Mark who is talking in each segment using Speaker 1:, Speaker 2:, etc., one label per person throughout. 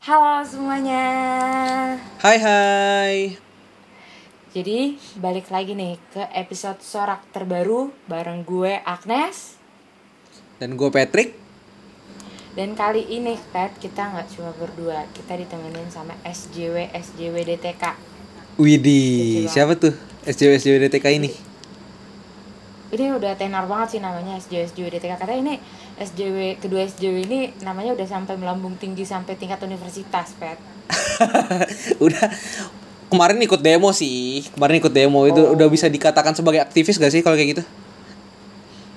Speaker 1: Halo semuanya.
Speaker 2: Hai hai.
Speaker 1: Jadi balik lagi nih ke episode sorak terbaru bareng gue Agnes.
Speaker 2: Dan gue Patrick.
Speaker 1: Dan kali ini Pat kita nggak cuma berdua, kita ditemenin sama SJW SJW DTK.
Speaker 2: Widih, siapa tuh SJW SJW DTK ini?
Speaker 1: Ini udah tenar banget sih namanya SJW SJW DTK. Karena ini SJW kedua SJW ini namanya udah sampai melambung tinggi sampai tingkat universitas, Pat.
Speaker 2: udah kemarin ikut demo sih. Kemarin ikut demo itu
Speaker 1: Oh.
Speaker 2: udah bisa dikatakan sebagai aktivis gak sih kalau kayak gitu?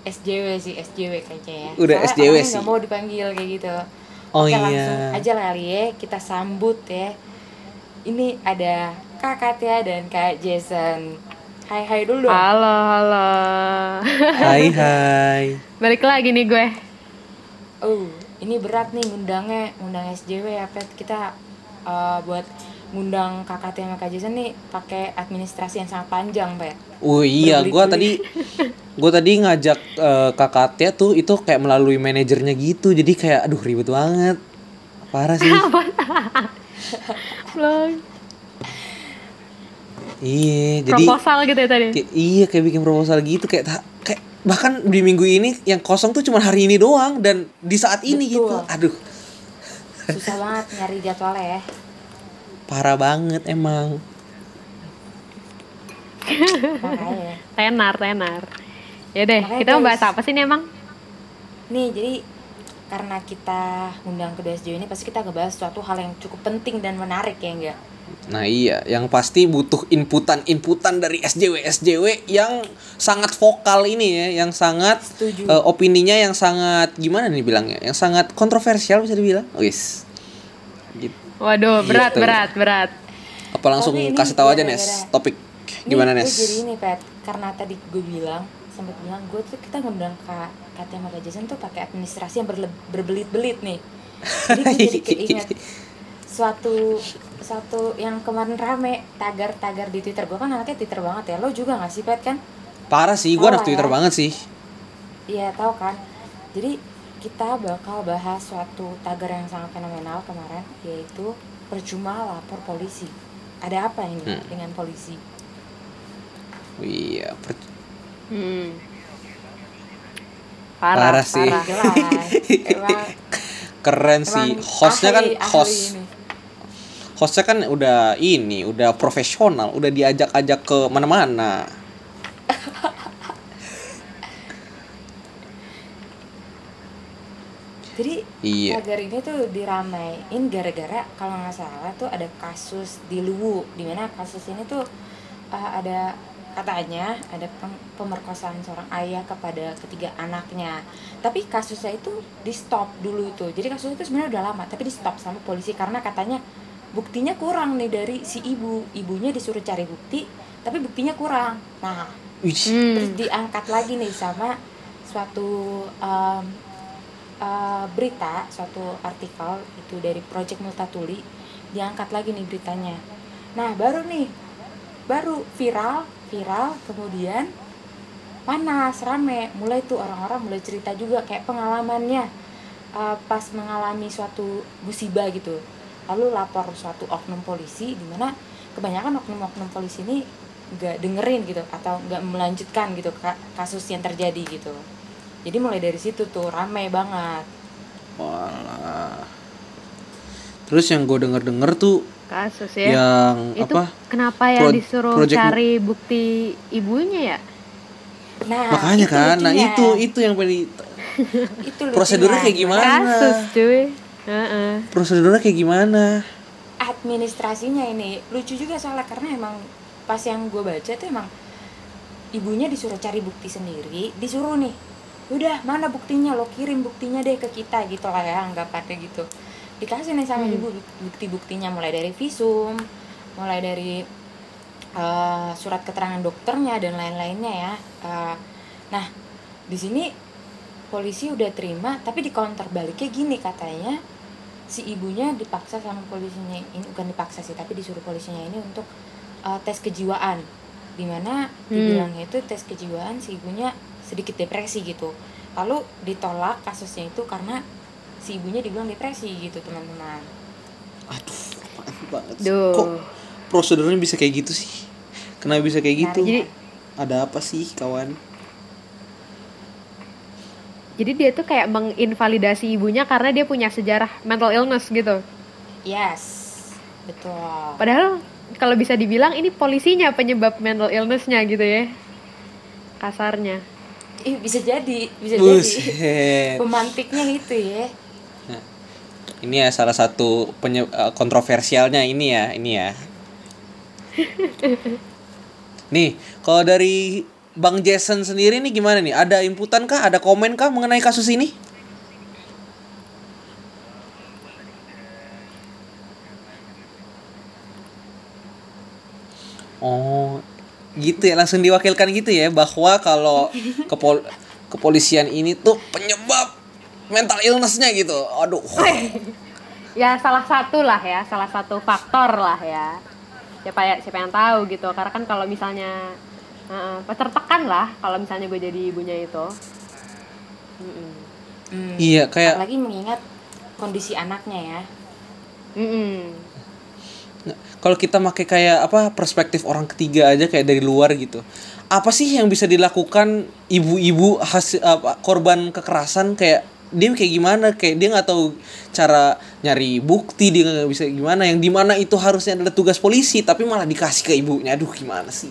Speaker 1: SJW sih SJW kayaknya ya.
Speaker 2: Udah
Speaker 1: Soalnya
Speaker 2: SJW sih.
Speaker 1: nggak mau dipanggil kayak gitu.
Speaker 2: Oh
Speaker 1: Oke,
Speaker 2: iya.
Speaker 1: langsung aja kali ya kita sambut ya. Ini ada Kak Katia dan Kak Jason. Hai hai dulu dong.
Speaker 3: Halo, halo.
Speaker 2: Hai hai.
Speaker 3: Balik lagi nih gue.
Speaker 1: Oh, ini berat nih ngundangnya, ngundang SJW ya, Pet. Kita uh, buat ngundang Kak Katia sama Kak Jason nih pakai administrasi yang sangat panjang, Pet.
Speaker 2: Oh iya, gua tadi gua tadi ngajak eh, kakaknya tuh itu kayak melalui manajernya gitu. Jadi kayak aduh ribet banget. Parah sih.
Speaker 3: Belum.
Speaker 2: Iya, jadi
Speaker 3: Proposal gitu ya tadi.
Speaker 2: Kayak- iya kayak bikin proposal gitu kayak ta- kayak bahkan di minggu ini yang kosong tuh cuma hari ini doang dan di saat ini
Speaker 1: Betul.
Speaker 2: gitu. Aduh,
Speaker 1: Susah banget nyari jadwalnya ya.
Speaker 2: parah banget emang.
Speaker 3: Tenar, tenar. Ya deh,
Speaker 1: Makanya
Speaker 3: kita mau bahas apa sih nih emang?
Speaker 1: Nih, jadi karena kita ngundang kedua SJW ini pasti kita ngebahas suatu hal yang cukup penting dan menarik ya enggak?
Speaker 2: Nah iya, yang pasti butuh inputan-inputan dari SJW SJW yang sangat vokal ini ya, yang sangat
Speaker 1: Setuju.
Speaker 2: eh, opininya yang sangat gimana nih bilangnya, yang sangat kontroversial bisa dibilang. Wis. Gitu.
Speaker 3: Waduh, berat,
Speaker 2: Gitu.
Speaker 3: berat, berat.
Speaker 2: Apa langsung
Speaker 1: Tapi ini
Speaker 2: kasih tahu aja Nes, topik gimana
Speaker 1: nih,
Speaker 2: Nes?
Speaker 1: gue jadi ini Pat karena tadi gue bilang sempat bilang gue tuh kita ngundang kak Katia sama Kak Jason tuh pakai administrasi yang berle- berbelit-belit nih jadi gue jadi keinget suatu suatu yang kemarin rame tagar-tagar di Twitter gue kan anaknya Twitter banget ya lo juga gak sih Pat kan
Speaker 2: Parah sih, gua anak Twitter
Speaker 1: ya.
Speaker 2: banget sih.
Speaker 1: iya tahu kan jadi kita bakal bahas suatu tagar yang sangat fenomenal kemarin yaitu percuma lapor polisi ada apa ini
Speaker 2: Hmm.
Speaker 1: dengan polisi
Speaker 2: Iya, per-
Speaker 3: Hmm.
Speaker 2: Parah
Speaker 3: Parah,
Speaker 2: sih.
Speaker 3: parah.
Speaker 1: jelas emang
Speaker 2: keren sih. Hostnya kan
Speaker 1: ahli
Speaker 2: host,
Speaker 1: ini.
Speaker 2: Hostnya kan udah ini, udah profesional, udah diajak-ajak ke mana-mana.
Speaker 1: Jadi
Speaker 2: Iya.
Speaker 1: tagar ini tuh diramein gara-gara kalau nggak salah tuh ada kasus di Luwu, di mana kasus ini tuh uh, ada katanya ada pem- pemerkosaan seorang ayah kepada ketiga anaknya. Tapi kasusnya itu di stop dulu itu. Jadi kasus itu sebenarnya udah lama, tapi di stop sama polisi karena katanya buktinya kurang nih dari si ibu. Ibunya disuruh cari bukti, tapi buktinya kurang. Nah, terus
Speaker 3: Hmm.
Speaker 1: diangkat lagi nih sama suatu um, uh, berita suatu artikel itu dari Project Multatuli diangkat lagi nih beritanya nah baru nih baru viral viral kemudian panas rame mulai tuh orang-orang mulai cerita juga kayak pengalamannya uh, pas mengalami suatu musibah gitu lalu lapor suatu oknum polisi di mana kebanyakan oknum-oknum polisi ini nggak dengerin gitu atau nggak melanjutkan gitu ka- kasus yang terjadi gitu jadi mulai dari situ tuh rame banget
Speaker 2: walah. Terus yang gue denger-denger tuh
Speaker 3: Kasus ya.
Speaker 2: yang
Speaker 3: Itu
Speaker 2: apa?
Speaker 3: kenapa ya
Speaker 2: Pro-
Speaker 3: disuruh
Speaker 2: project-
Speaker 3: cari bukti ibunya ya?
Speaker 1: nah
Speaker 2: Makanya kan, nah itu itu yang pengen
Speaker 1: itu
Speaker 2: prosedurnya kayak gimana?
Speaker 3: Kasus, cuy. Heeh.
Speaker 2: prosedurnya kayak gimana?
Speaker 1: administrasinya ini lucu juga soalnya karena emang pas yang gue baca tuh emang ibunya disuruh cari bukti sendiri disuruh nih udah mana buktinya lo kirim buktinya deh ke kita gitu lah ya anggapannya gitu dikasih nih sama
Speaker 3: Hmm.
Speaker 1: ibu bukti buktinya mulai dari visum mulai dari eh, surat keterangan dokternya dan lain-lainnya ya Eh, nah di sini polisi udah terima tapi di counter baliknya gini katanya si ibunya dipaksa sama polisinya ini bukan dipaksa sih tapi disuruh polisinya ini untuk uh, tes kejiwaan di mana dibilangnya itu tes kejiwaan si ibunya sedikit depresi gitu lalu ditolak kasusnya itu karena si ibunya dibilang depresi gitu teman-teman
Speaker 2: Aduh, apaan banget. sih.
Speaker 3: Duh.
Speaker 2: Kok prosedurnya bisa kayak gitu sih? Kenapa bisa kayak gitu?
Speaker 1: Nah,
Speaker 3: Jadi
Speaker 2: Ada apa sih, kawan?
Speaker 3: Jadi dia tuh kayak menginvalidasi ibunya karena dia punya sejarah mental illness gitu.
Speaker 1: Yes, betul.
Speaker 3: Padahal kalau bisa dibilang ini polisinya penyebab mental illness-nya gitu ya. Kasarnya.
Speaker 1: Ih, bisa jadi, bisa jadi.
Speaker 2: Buset.
Speaker 1: Pemantiknya itu ya.
Speaker 2: Ini ya salah satu penye- eh, kontroversialnya ini ya, ini ya. Nih, kalau dari Bang Jason sendiri nih gimana nih? Ada inputan kah? Ada komen kah mengenai kasus ini? Oh, gitu ya langsung diwakilkan gitu ya bahwa kalau kepol kepolisian ini tuh penyebab mental illnessnya gitu. Aduh.
Speaker 3: Ya salah satu lah ya, salah satu faktor lah ya. Siapa ya siapa yang tahu gitu. Karena kan kalau misalnya uh, tertekan lah kalau misalnya gue jadi ibunya itu. Mm-mm.
Speaker 1: Hmm.
Speaker 2: Iya, kayak
Speaker 1: Apalagi mengingat kondisi anaknya ya.
Speaker 3: Mm-mm.
Speaker 2: Nah, kalau kita pakai kayak apa perspektif orang ketiga aja kayak dari luar gitu apa sih yang bisa dilakukan ibu-ibu hasil apa korban kekerasan kayak dia kayak gimana kayak dia nggak tahu cara nyari bukti dia nggak bisa gimana yang di mana itu harusnya adalah tugas polisi tapi malah dikasih ke ibunya aduh gimana sih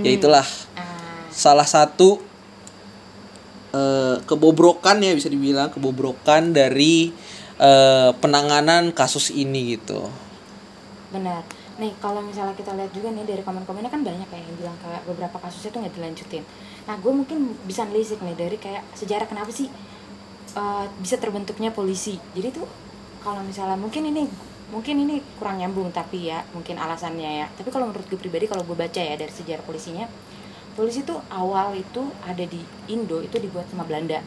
Speaker 2: ya itulah
Speaker 1: Ah,
Speaker 2: salah satu eh, kebobrokan ya bisa dibilang kebobrokan dari eh, penanganan kasus ini gitu
Speaker 1: benar. Nih, kalau misalnya kita lihat juga nih dari komen-komennya kan banyak ya yang bilang kayak beberapa kasusnya tuh nggak dilanjutin. Nah, gue mungkin bisa nelisik nih dari kayak sejarah kenapa sih eh, bisa terbentuknya polisi. Jadi tuh kalau misalnya mungkin ini mungkin ini kurang nyambung tapi ya mungkin alasannya ya. Tapi kalau menurut gue pribadi kalau gue baca ya dari sejarah polisinya, polisi tuh awal itu ada di Indo itu dibuat sama Belanda.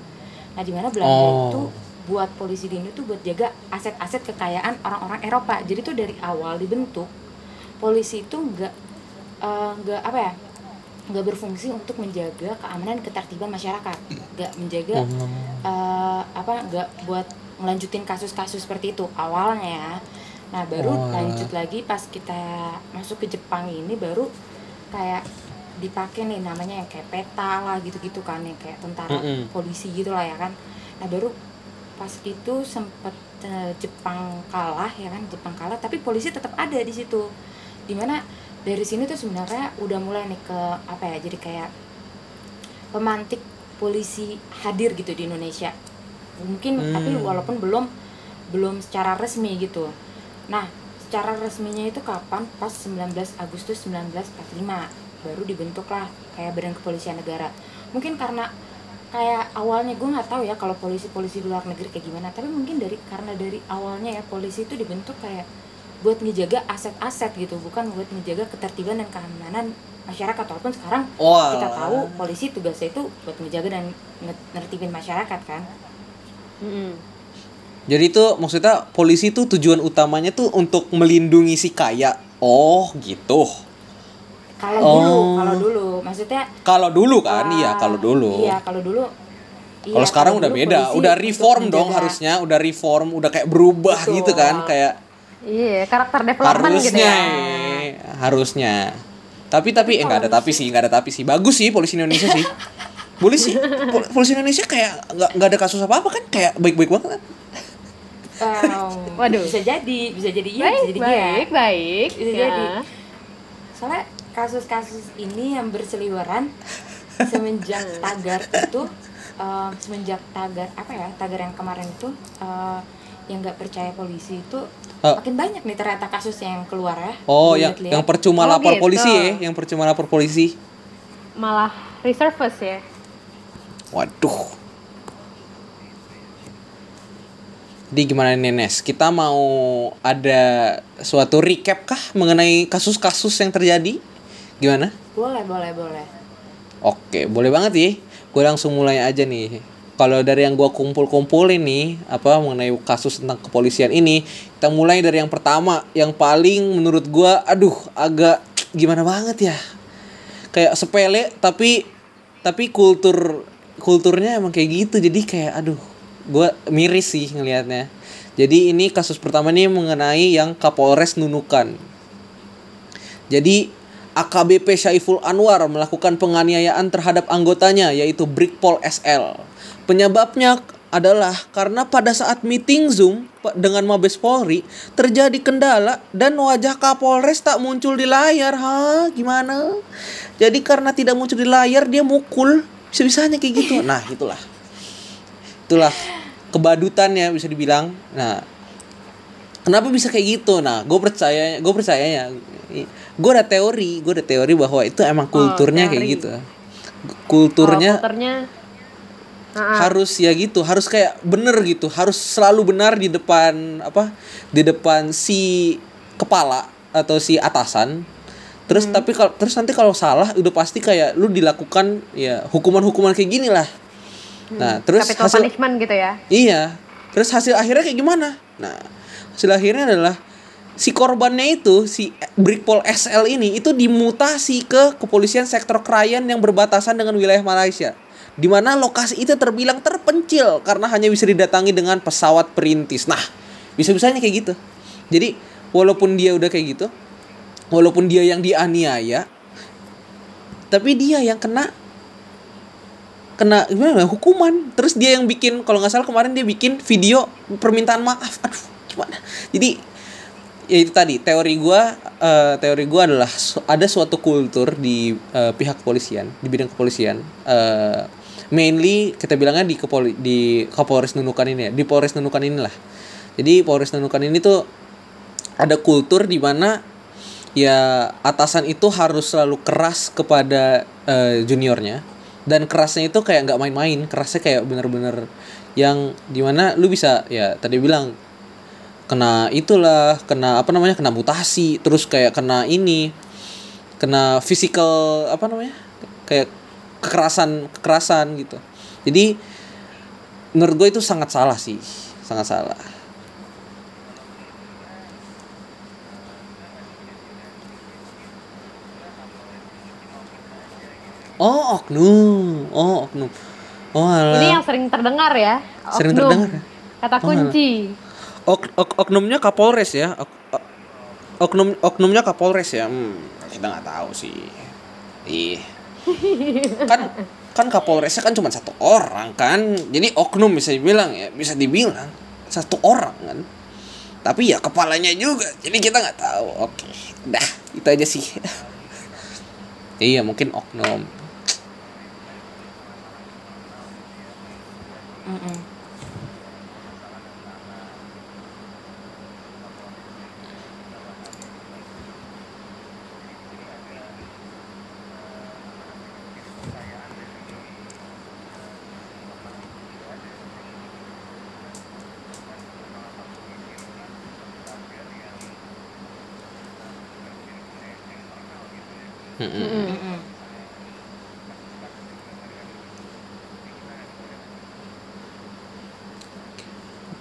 Speaker 1: Nah, di mana Belanda
Speaker 2: Oh.
Speaker 1: itu buat polisi di Indo tuh buat jaga aset-aset kekayaan orang-orang Eropa. Jadi tuh dari awal dibentuk polisi itu nggak eh, nggak apa ya nggak berfungsi untuk menjaga keamanan ketertiban masyarakat, nggak menjaga eh, apa nggak buat ngelanjutin kasus-kasus seperti itu awalnya ya. Nah baru
Speaker 2: Oh.
Speaker 1: lanjut lagi pas kita masuk ke Jepang ini baru kayak dipakai nih namanya yang kayak peta lah gitu-gitu kan yang kayak tentara
Speaker 2: Mm-mm.
Speaker 1: polisi gitu lah ya kan. Nah baru pas itu sempet eh, Jepang kalah ya kan Jepang kalah tapi polisi tetap ada di situ di mana dari sini tuh sebenarnya udah mulai nih ke apa ya jadi kayak pemantik polisi hadir gitu di Indonesia mungkin
Speaker 2: Hmm.
Speaker 1: tapi walaupun belum belum secara resmi gitu nah secara resminya itu kapan? Pas 19 Agustus 1945 baru dibentuklah kayak badan kepolisian negara. Mungkin karena kayak awalnya gue nggak tahu ya kalau polisi-polisi luar negeri kayak gimana tapi mungkin dari karena dari awalnya ya polisi itu dibentuk kayak buat ngejaga aset-aset gitu bukan buat ngejaga ketertiban dan keamanan masyarakat. Walaupun sekarang
Speaker 2: Wah.
Speaker 1: kita tahu polisi tugasnya itu buat ngejaga dan nge- nertibin masyarakat kan?
Speaker 3: Mm-mm.
Speaker 2: Jadi itu maksudnya polisi tuh tujuan utamanya tuh untuk melindungi si kaya. Oh, gitu.
Speaker 1: kalau
Speaker 2: Oh.
Speaker 1: dulu kalau dulu maksudnya
Speaker 2: Kalau dulu kan,
Speaker 1: ah,
Speaker 2: iya kalau dulu.
Speaker 1: iya kalau dulu iya,
Speaker 2: kalau sekarang udah beda, udah reform dong
Speaker 1: menjaga-
Speaker 2: harusnya, udah reform, udah kayak berubah
Speaker 1: Betul.
Speaker 2: gitu kan, kayak
Speaker 3: Iya, karakter development gitu
Speaker 2: harusnya,
Speaker 3: ya.
Speaker 2: eh, harusnya. Tapi tapi eh nggak ada tapi sih, nggak ada tapi sih. Bagus sih polisi Indonesia sih. Polisi pol- polisi Indonesia kayak nggak nggak ada kasus apa apa kan, kayak baik-baik banget kan.
Speaker 1: Em,
Speaker 3: Waduh.
Speaker 1: bisa jadi bisa jadi iya
Speaker 3: Baik,
Speaker 1: bisa jadi iya
Speaker 3: baik, baik.
Speaker 1: Bisa
Speaker 3: Ya.
Speaker 1: jadi. soalnya kasus-kasus ini yang berseliweran semenjak tagar itu em, semenjak tagar apa ya tagar yang kemarin itu eh, yang nggak percaya polisi itu
Speaker 2: Eh.
Speaker 1: makin banyak nih ternyata kasusnya yang keluar ya
Speaker 2: Oh, yang yang percuma
Speaker 3: Oh,
Speaker 2: lapor
Speaker 3: gitu.
Speaker 2: polisi ya, yang percuma lapor polisi.
Speaker 3: Malah resurface ya.
Speaker 2: Waduh. Jadi gimana nih Nes? Kita mau ada suatu recap kah mengenai kasus-kasus yang terjadi? Gimana?
Speaker 1: boleh boleh boleh
Speaker 2: Oke, boleh banget ya. Gue langsung mulai aja nih. Kalau dari yang gue kumpul-kumpulin nih, apa mengenai kasus tentang kepolisian ini, kita mulai dari yang pertama, yang paling menurut gue, aduh, agak gimana banget ya. Kayak sepele, tapi tapi kultur kulturnya emang kayak gitu. Jadi kayak, aduh, gue miris sih ngelihatnya jadi ini kasus pertama nih mengenai yang Kapolres Nunukan jadi AKBP Syaiful Anwar melakukan penganiayaan terhadap anggotanya yaitu Brigpol SL. Penyebabnya adalah karena pada saat meeting Zoom dengan Mabes Polri terjadi kendala dan wajah Kapolres tak muncul di layar. Ha, gimana? Jadi karena tidak muncul di layar dia mukul. Bisa-bisanya kayak gitu. Nah, itulah. Itulah kebadutannya bisa dibilang. Nah, kenapa bisa kayak gitu? Nah, gue percaya, gue percaya ya. Gue ada teori, gue ada teori bahwa itu emang kulturnya kayak
Speaker 3: teori.
Speaker 2: gitu. Kulturnya
Speaker 3: Kalau filternya
Speaker 2: harus ya gitu harus kayak bener gitu harus selalu benar di depan apa di depan si kepala atau si atasan terus tapi kalau terus nanti kalau salah udah pasti kayak lu dilakukan ya hukuman-hukuman kayak gini lah nah terus
Speaker 3: capital
Speaker 2: hasil
Speaker 3: punishment gitu ya.
Speaker 2: iya terus hasil akhirnya kayak gimana nah hasil akhirnya adalah si korbannya itu si Brigpol SL ini itu dimutasi ke kepolisian sektor Krayan yang berbatasan dengan wilayah Malaysia di mana lokasi itu terbilang terpencil karena hanya bisa didatangi dengan pesawat perintis. Nah, bisa-bisanya kayak gitu. Jadi, walaupun dia udah kayak gitu, walaupun dia yang dianiaya, tapi dia yang kena kena gimana ya, hukuman. Terus dia yang bikin kalau nggak salah kemarin dia bikin video permintaan maaf. Aduh, gimana? Jadi ya itu tadi teori gua eh, teori gua adalah su- ada suatu kultur di eh, pihak kepolisian di bidang kepolisian eh, mainly kita bilangnya di kepoli di Kapolres Nunukan ini ya di Polres Nunukan inilah jadi Polres Nunukan ini tuh ada kultur di mana ya atasan itu harus selalu keras kepada eh, juniornya dan kerasnya itu kayak nggak main-main kerasnya kayak bener-bener yang di mana lu bisa ya tadi bilang kena itulah kena apa namanya kena mutasi terus kayak kena ini kena physical apa namanya kayak kekerasan kekerasan gitu. Jadi menurut gue itu sangat salah sih sangat salah oh oknum oh oknum oh alah.
Speaker 3: Ini yang sering terdengar ya.
Speaker 2: Sering
Speaker 3: oknum.
Speaker 2: terdengar ya?
Speaker 3: Kata
Speaker 2: Oh,
Speaker 3: kunci.
Speaker 2: Ok- ok- oknumnya Kapolres ya. Ok- ok- oknum oknumnya Kapolres ya. Hmm, kita nggak tahu sih. Ih. Kan kan Kapolresnya kan cuma satu orang kan. Jadi oknum bisa dibilang ya, bisa dibilang satu orang kan. Tapi ya kepalanya juga. Jadi kita nggak tahu. Oke. Dah, itu aja sih. iya, mungkin oknum.
Speaker 1: Mm-mm.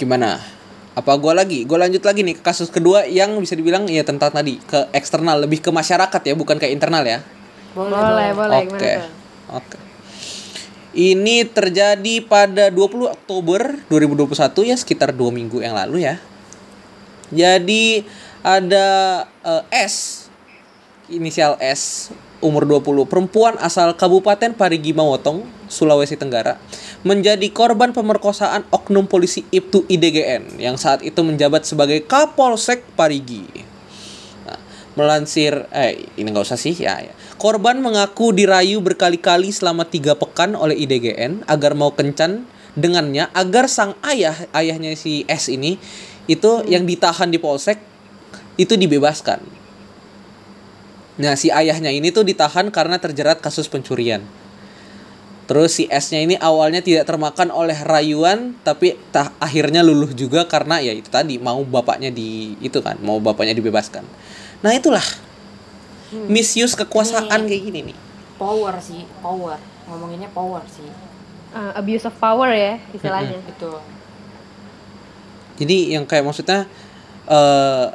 Speaker 2: Gimana? Apa gua lagi? Gue lanjut lagi nih ke kasus kedua yang bisa dibilang ya tentang tadi ke eksternal lebih ke masyarakat ya bukan ke internal ya?
Speaker 3: Boleh, boleh.
Speaker 2: oke oke. Ini terjadi pada 20 Oktober 2021 ya sekitar dua minggu yang lalu ya. Jadi ada eh, S inisial S umur 20 perempuan asal Kabupaten Parigi Mawotong Sulawesi Tenggara menjadi korban pemerkosaan oknum polisi Ibtu IDGN yang saat itu menjabat sebagai Kapolsek Parigi. Nah, melansir eh ini nggak usah sih ya, ya. Korban mengaku dirayu berkali-kali selama tiga pekan oleh IDGN agar mau kencan dengannya agar sang ayah ayahnya si S ini itu yang ditahan di polsek itu dibebaskan. Nah, si ayahnya ini tuh ditahan karena terjerat kasus pencurian. Terus si S-nya ini awalnya tidak termakan oleh rayuan, tapi tah, akhirnya luluh juga karena ya itu tadi mau bapaknya di itu kan, mau bapaknya dibebaskan. Nah, itulah misuse kekuasaan
Speaker 1: Ini-
Speaker 2: kayak gini nih.
Speaker 1: Power sih, power. Ngomonginnya power sih.
Speaker 3: Eh, abuse of power ya istilahnya.
Speaker 1: Betul.
Speaker 2: Jadi yang kayak maksudnya eh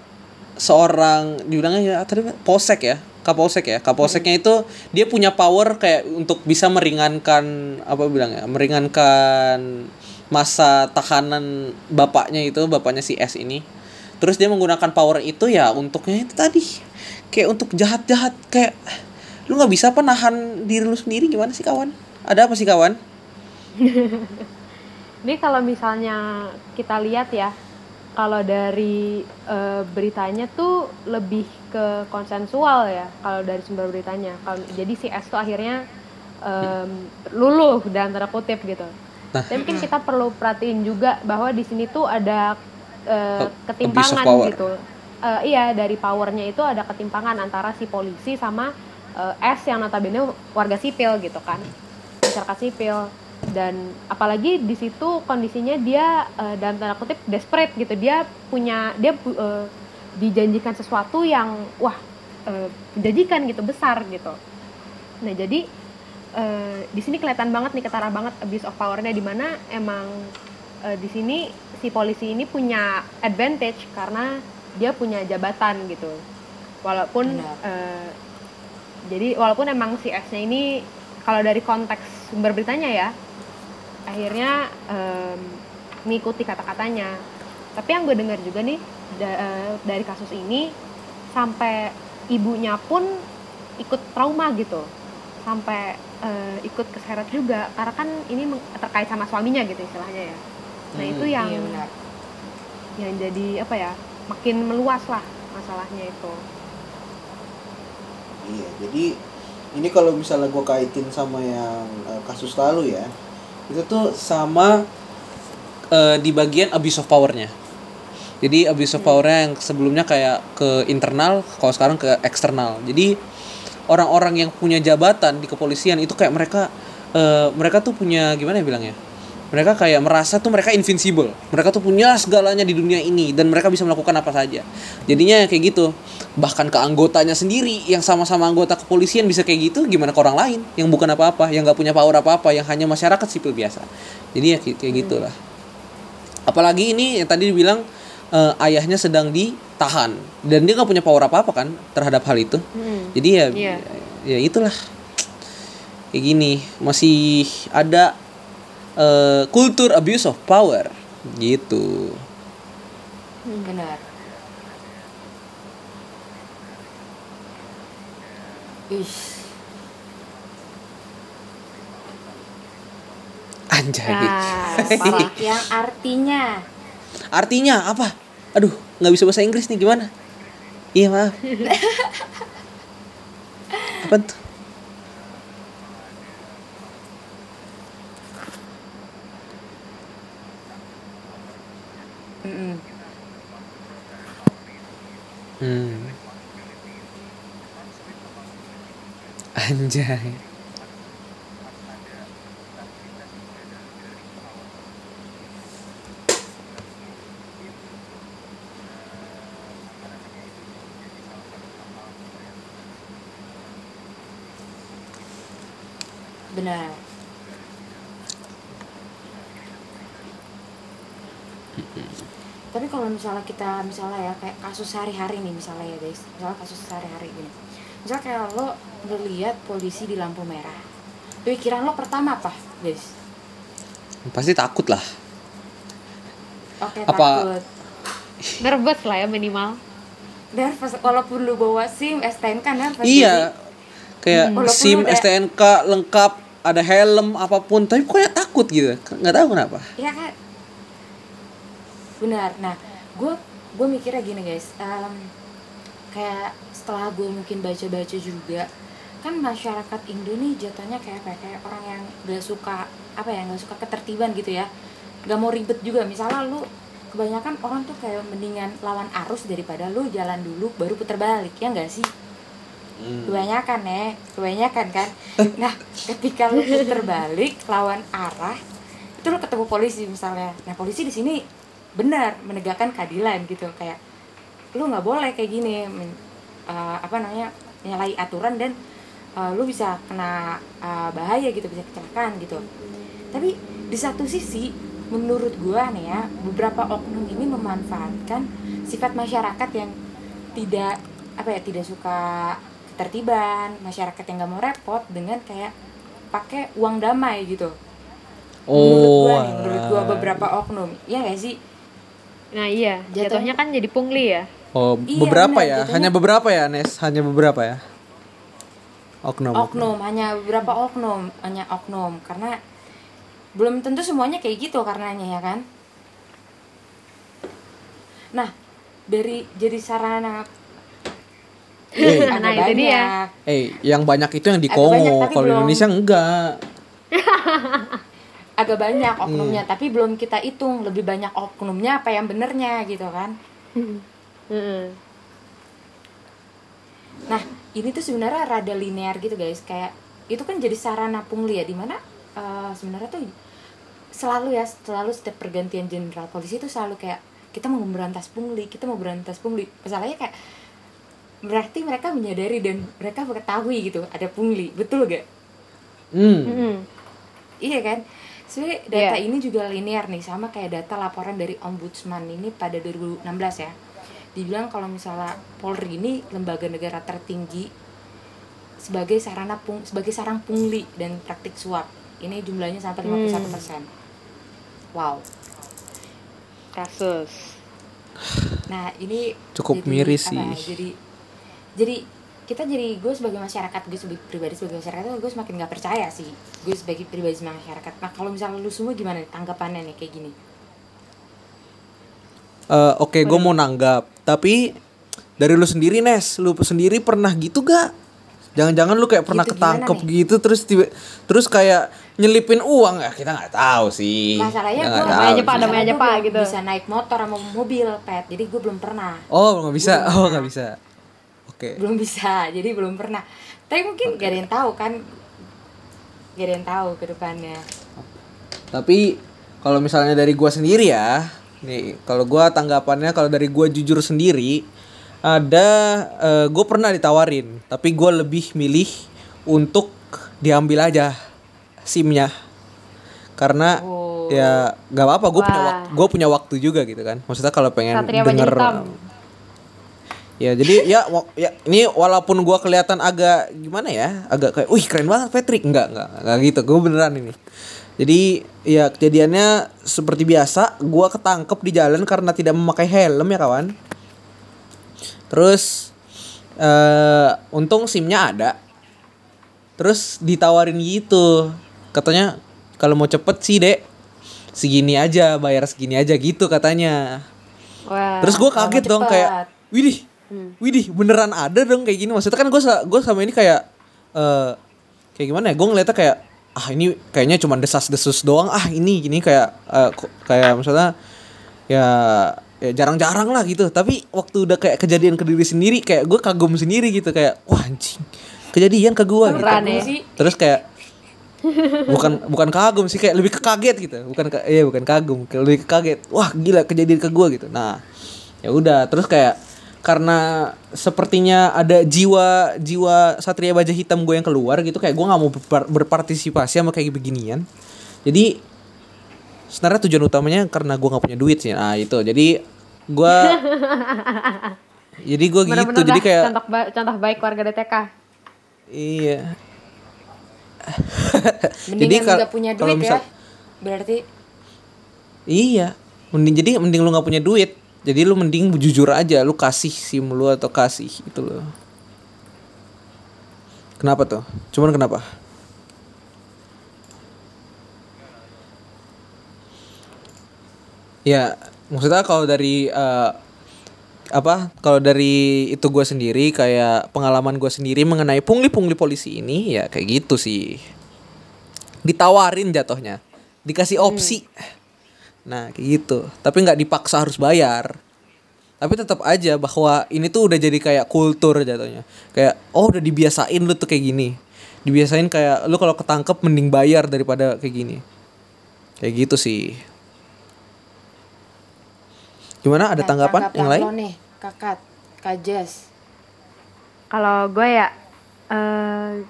Speaker 2: seorang dibilangnya ya tadi polsek ya, kapolsek ya. Kapolseknya itu dia punya power kayak untuk bisa meringankan apa bilangnya, meringankan masa tahanan bapaknya itu bapaknya si S ini. Terus dia menggunakan power itu ya untuknya itu tadi. Kayak untuk jahat-jahat kayak lu nggak bisa apa nahan diri lu sendiri gimana sih kawan? Ada apa sih kawan?
Speaker 3: Ini kalau misalnya kita lihat ya, kalau dari eh, beritanya tuh lebih ke konsensual ya, kalau dari sumber beritanya. Kalau jadi si S tuh akhirnya em, luluh dalam tanda kutip gitu.
Speaker 2: Nah.
Speaker 3: Tapi mungkin kita perlu perhatiin juga bahwa di sini tuh ada
Speaker 2: of
Speaker 3: ketimpangan gitu. Eh, iya dari powernya itu ada ketimpangan antara si polisi sama eh, S yang notabene warga sipil gitu kan, masyarakat sipil dan apalagi di situ kondisinya dia eh, dalam tanda kutip desperate gitu. Dia punya dia eh, dijanjikan sesuatu yang wah menjanjikan gitu besar gitu. Nah jadi eh, di sini kelihatan banget nih ketara banget abuse of powernya di mana emang eh, di sini si polisi ini punya advantage karena dia punya jabatan gitu. Walaupun eh, jadi walaupun emang si S-nya ini kalau dari konteks sumber beritanya ya akhirnya em, mengikuti kata-katanya. Tapi yang gue dengar juga nih da- eh, dari kasus ini sampai ibunya pun ikut trauma gitu. Sampai eh, ikut keseret juga karena kan ini terkait sama suaminya gitu istilahnya ya. Nah
Speaker 2: Hmm,
Speaker 3: itu yang
Speaker 1: iya benar.
Speaker 3: yang jadi apa ya makin meluas lah masalahnya itu.
Speaker 4: Iya, jadi ini kalau misalnya gue kaitin sama yang eh, kasus lalu ya,
Speaker 2: itu tuh sama eh, di bagian abuse of powernya. Jadi abuse of powernya yang sebelumnya kayak ke internal kalau sekarang ke eksternal. Jadi orang-orang yang punya jabatan di kepolisian itu kayak mereka eh, mereka tuh punya gimana ya bilangnya mereka kayak merasa tuh mereka invincible. Mereka tuh punya segalanya di dunia ini dan mereka bisa melakukan apa saja. Jadinya kayak gitu. Bahkan ke anggotanya sendiri yang sama-sama anggota kepolisian bisa kayak gitu gimana ke orang lain yang bukan apa-apa yang nggak punya power apa-apa yang hanya masyarakat sipil biasa. Jadi ya kayak kayak gitulah. Apalagi ini yang tadi dibilang eh, ayahnya sedang ditahan. Dan dia nggak punya power apa-apa kan terhadap hal itu.
Speaker 3: Hmm.
Speaker 2: jadi ya
Speaker 3: Iya.
Speaker 2: ya itulah. Kayak gini. Masih ada eh, kultur abuse of power. Gitu.
Speaker 1: Benar. Ih,
Speaker 2: anjay.
Speaker 3: Nah,
Speaker 1: yang artinya?
Speaker 2: Artinya apa? Aduh nggak bisa bahasa Inggris nih gimana? Iya maaf. Apa tuh
Speaker 1: Mm-mm.
Speaker 2: hmm. anjay
Speaker 1: benar kalau misalnya kita misalnya ya kayak kasus sehari-hari nih misalnya ya guys. Misalnya kasus sehari-hari gini. Misalnya kayak lo ngeliat polisi di lampu merah. Pikiran lo pertama apa guys?
Speaker 2: Pasti takut lah.
Speaker 1: Oke
Speaker 2: Apa-
Speaker 1: takut.
Speaker 3: Nervous lah ya minimal.
Speaker 1: Nervous. Walaupun lu bawa sim STNK nervous
Speaker 2: iya. kayak
Speaker 1: Walaupun
Speaker 2: SIM
Speaker 1: udah-
Speaker 2: STNK lengkap ada helm apa pun tapi pokoknya takut gitu. Nggak tahu kenapa.
Speaker 1: Iya kan? Benar. Nah, gue gue mikirnya gini guys, em, kayak setelah gue mungkin baca-baca juga, kan masyarakat Indo nih jatuhnya kayak apa? ya? Kayak orang yang gak suka apa ya, gak suka ketertiban gitu ya, gak mau ribet juga. Misalnya lu kebanyakan orang tuh kayak mendingan lawan arus daripada lu jalan dulu baru puter balik ya enggak sih? kebanyakan ya kebanyakan kan nah ketika lu puter balik lawan arah itu lu ketemu polisi misalnya nah polisi di sini benar menegakkan keadilan gitu. Kayak lu nggak boleh kayak gini men- eh, apa namanya menyalahi aturan dan eh, lu bisa kena eh, bahaya gitu bisa kecelakaan gitu. Tapi di satu sisi menurut gua nih ya beberapa oknum ini memanfaatkan sifat masyarakat yang tidak apa ya tidak suka ketertiban masyarakat yang nggak mau repot dengan kayak pakai uang damai gitu. Menurut gua
Speaker 2: Oh,
Speaker 1: nih menurut gua
Speaker 2: alah.
Speaker 1: beberapa oknum. Ya gak sih
Speaker 3: Nah iya,
Speaker 1: Jatuhnya-
Speaker 3: jatuhnya kan jadi pungli ya.
Speaker 2: Oh,
Speaker 1: Iya,
Speaker 2: beberapa
Speaker 1: benar,
Speaker 2: ya?
Speaker 1: jatuhnya-
Speaker 2: Hanya beberapa ya, Nes? Hanya beberapa ya? Oknum.
Speaker 1: oknum hanya beberapa oknum hanya oknum karena belum tentu semuanya kayak gitu karenanya ya kan nah dari jadi sarana
Speaker 2: Eh,
Speaker 1: agak
Speaker 3: Nah, itu dia.
Speaker 2: eh, yang banyak itu yang di Kongo. Kalau Indonesia enggak.
Speaker 1: agak banyak
Speaker 2: Hmm.
Speaker 1: oknumnya tapi belum kita hitung lebih banyak oknumnya apa yang benernya gitu kan
Speaker 3: Heeh.
Speaker 1: nah ini tuh sebenarnya rada linear gitu guys kayak itu kan jadi sarana pungli ya di mana eh, sebenarnya tuh selalu ya selalu setiap pergantian jenderal polisi itu selalu kayak kita mau memberantas pungli kita mau berantas pungli masalahnya kayak berarti mereka menyadari dan mereka mengetahui gitu ada pungli betul gak
Speaker 2: Hmm.
Speaker 3: Mm-mm.
Speaker 1: iya kan sebenarnya data
Speaker 3: Iya.
Speaker 1: ini juga linear nih sama kayak data laporan dari ombudsman ini pada 2016 ya dibilang kalau misalnya Polri ini lembaga negara tertinggi sebagai sarana pung sebagai sarang pungli dan praktik suap ini jumlahnya sampai 51 persen wow
Speaker 3: Kasus.
Speaker 1: nah ini
Speaker 2: Cukup
Speaker 1: jadi
Speaker 2: miris
Speaker 1: apa,
Speaker 2: sih.
Speaker 1: jadi jadi kita jadi gue sebagai masyarakat gue sebagai pribadi sebagai masyarakat gue semakin nggak percaya sih gue sebagai pribadi sebagai masyarakat nah kalau misalnya lu semua gimana nih tanggapannya nih kayak gini
Speaker 2: Eh, Oke, gue mau nanggap. Tapi dari lu sendiri, Nes, lu sendiri pernah gitu gak? Jangan-jangan lu kayak pernah
Speaker 1: Gitu
Speaker 2: ketangkep gitu terus tiba terus kayak nyelipin uang ya kita nggak tahu sih.
Speaker 1: masalahnya gue
Speaker 2: tahu
Speaker 3: aja, Pak, namanya aja, Pak, gitu.
Speaker 1: bisa naik motor sama mobil pet jadi gue belum pernah
Speaker 2: Oh nggak bisa, oh nggak bisa. Oke.
Speaker 1: belum bisa jadi belum pernah tapi mungkin gak ada yang tahu kan gak ada yang tahu ke depannya
Speaker 2: Tapi kalau misalnya dari gua sendiri ya, nih kalau gua tanggapannya kalau dari gua jujur sendiri ada eh, gue pernah ditawarin, tapi gua lebih milih untuk diambil aja SIM-nya. Karena
Speaker 1: Oh.
Speaker 2: ya gak apa-apa, gue punya waktu, gue punya waktu juga gitu kan. Maksudnya kalau pengen
Speaker 3: Satria
Speaker 2: denger. Ya jadi ya ya ini walaupun gua kelihatan agak gimana ya, agak kayak, "Wih, keren banget Patrick." Enggak, enggak, enggak gitu. Gue beneran ini. Jadi ya kejadiannya seperti biasa, gua ketangkep di jalan karena tidak memakai helm ya kawan. Terus eh untung SIM-nya ada. Terus ditawarin gitu. Katanya kalau mau cepet sih, Dek, segini aja, bayar segini aja gitu katanya.
Speaker 3: Wah.
Speaker 2: Terus gue
Speaker 1: lama
Speaker 2: kaget dong
Speaker 1: cepet.
Speaker 2: kayak, widih, widih beneran ada dong kayak gini. Maksudnya kan gue gue sama ini kayak eh kayak gimana ya? Gue ngeliatnya kayak ah ini kayaknya cuma desas-desus doang. Ah ini gini kayak eh, kok- kayak misalnya ya ya jarang-jarang lah gitu. Tapi waktu udah kayak kejadian ke diri sendiri kayak gue kagum sendiri gitu kayak wah anjing kejadian ke gue gitu.
Speaker 3: Ya?
Speaker 2: Terus kayak bukan bukan kagum sih kayak lebih ke kaget gitu bukan ka- iya bukan kagum lebih ke kaget wah gila kejadian ke gua gitu nah ya udah terus kayak karena sepertinya ada jiwa jiwa satria baja hitam gue yang keluar gitu kayak gue nggak mau berpar- berpartisipasi sama kayak beginian. Jadi sebenarnya tujuan utamanya karena gue nggak punya duit sih. Nah itu. Jadi gue jadi gue gitu. Jadi kayak
Speaker 3: contoh, ba- contoh baik warga DTK.
Speaker 2: iya.
Speaker 1: Mendingan
Speaker 2: kal-
Speaker 1: nggak punya
Speaker 2: kalau
Speaker 1: duit
Speaker 2: misal-
Speaker 1: ya berarti.
Speaker 2: Iya, mending jadi mending lu nggak punya duit. Jadi lu mending jujur aja, lu kasih SIM lu atau kasih gitu loh. Kenapa tuh? Cuman kenapa? Ya, maksudnya kalau dari eh, apa? Kalau dari itu gua sendiri kayak pengalaman gua sendiri mengenai pungli-pungli polisi ini ya kayak gitu sih. Ditawarin jatuhnya, dikasih opsi. Nah, kayak gitu. Tapi nggak dipaksa harus bayar. Tapi tetap aja bahwa ini tuh udah jadi kayak kultur jatuhnya. Kayak oh udah dibiasain lu tuh kayak gini. Dibiasain kayak lu kalau ketangkep mending bayar daripada kayak gini. Kayak gitu sih. Gimana ada
Speaker 1: Nah,
Speaker 2: tanggapan
Speaker 1: tanggapan
Speaker 2: yang lain?
Speaker 1: nih kakak kak Jas
Speaker 3: Kalau gue ya, eh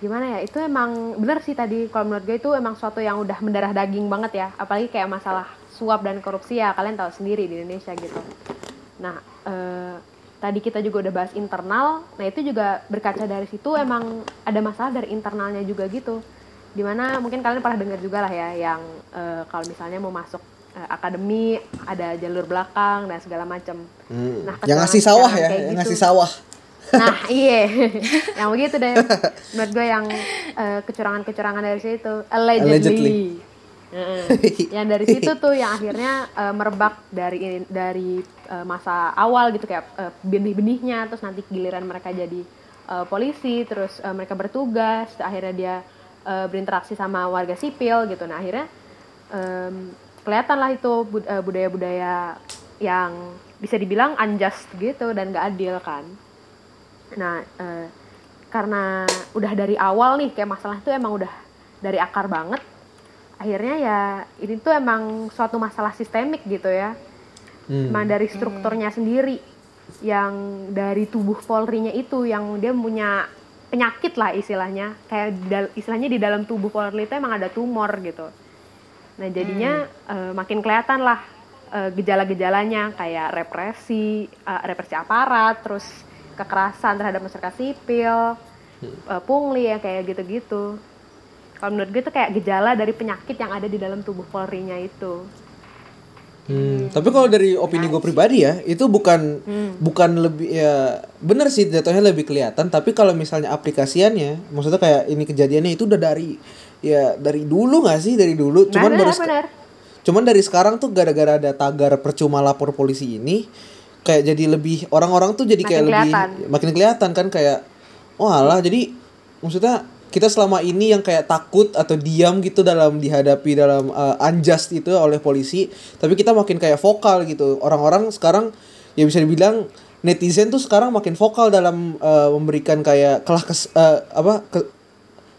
Speaker 3: gimana ya? Itu emang bener sih tadi. Kalau menurut gue itu emang suatu yang udah mendarah daging banget ya. Apalagi kayak masalah suap dan korupsi ya kalian tahu sendiri di Indonesia gitu. Nah, eh, tadi kita juga udah bahas internal. Nah itu juga berkaca dari situ emang ada masalah dari internalnya juga gitu. di mana mungkin kalian pernah dengar juga lah ya yang eh, kalau misalnya mau masuk eh, akademi ada jalur belakang dan segala macam.
Speaker 2: Hmm.
Speaker 3: Nah,
Speaker 2: yang ngasih sawah ya, yang
Speaker 3: gitu.
Speaker 2: ngasih sawah.
Speaker 3: Nah iya, yang begitu deh. Menurut gue yang eh, kecurangan-kecurangan dari situ allegedly.
Speaker 2: Allegedly.
Speaker 3: Heeh. yang dari situ tuh yang akhirnya eh, merebak dari dari eh, masa awal gitu kayak eh, benih-benihnya terus nanti giliran mereka jadi eh, polisi terus eh, mereka bertugas akhirnya dia eh, berinteraksi sama warga sipil gitu nah akhirnya em, kelihatan lah itu bud- budaya-budaya yang bisa dibilang unjust gitu dan gak adil kan Nah, eh, karena udah dari awal nih kayak masalah itu emang udah dari akar banget. Akhirnya ya ini tuh emang suatu masalah sistemik gitu ya.
Speaker 2: Hmm.
Speaker 3: Emang dari strukturnya sendiri yang dari tubuh Polri-nya itu yang dia punya penyakit lah istilahnya. Kayak istilahnya di dalam tubuh Polri itu emang ada tumor gitu. Nah, jadinya eh, makin kelihatan lah eh, gejala-gejalanya kayak represi, eh, represi aparat, terus kekerasan terhadap masyarakat sipil, eh, pungli ya kayak gitu-gitu. Kalau menurut gue itu kayak gejala dari penyakit yang ada di dalam tubuh Polri-nya itu.
Speaker 2: Hmm, tapi kalau dari opini gue pribadi ya, itu bukan bukan lebih ya bener sih jatuhnya lebih kelihatan. Tapi kalau misalnya aplikasiannya, maksudnya kayak ini kejadiannya itu udah dari ya dari dulu nggak sih dari dulu. Cuman
Speaker 3: Benar,
Speaker 2: baru
Speaker 3: benar.
Speaker 2: cuman dari sekarang tuh gara-gara ada tagar percuma lapor polisi ini, kayak jadi lebih orang-orang tuh jadi kayak
Speaker 3: Makin
Speaker 2: lebih
Speaker 3: kelihatan.
Speaker 2: makin kelihatan kan kayak oh alah jadi maksudnya kita selama ini yang kayak takut atau diam gitu dalam dihadapi dalam uh, unjust itu oleh polisi tapi kita makin kayak vokal gitu. Orang-orang sekarang ya bisa dibilang netizen tuh sekarang makin vokal dalam uh, memberikan kayak kelah kes, uh, apa ke-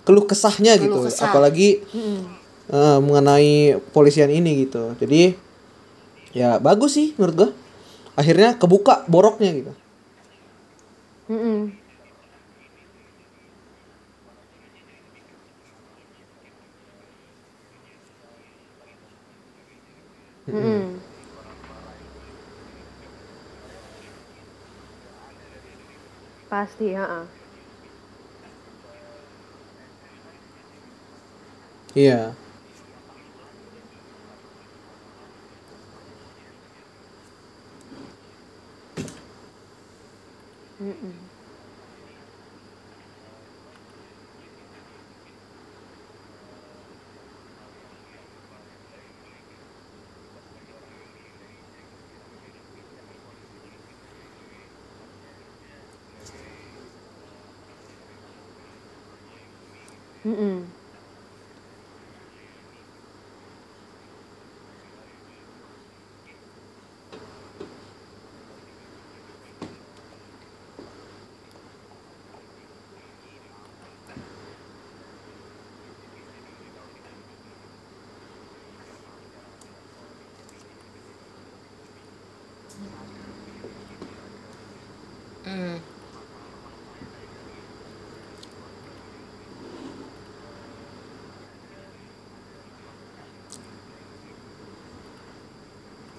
Speaker 2: keluh kesahnya gitu.
Speaker 1: Keluh kesah.
Speaker 2: apalagi uh, mengenai polisian ini gitu. Jadi ya bagus sih menurut gua akhirnya kebuka boroknya gitu
Speaker 3: Mm-mm. Mm-mm. Pasti, ya.
Speaker 2: iya
Speaker 3: Mm-mm.
Speaker 1: Hmm.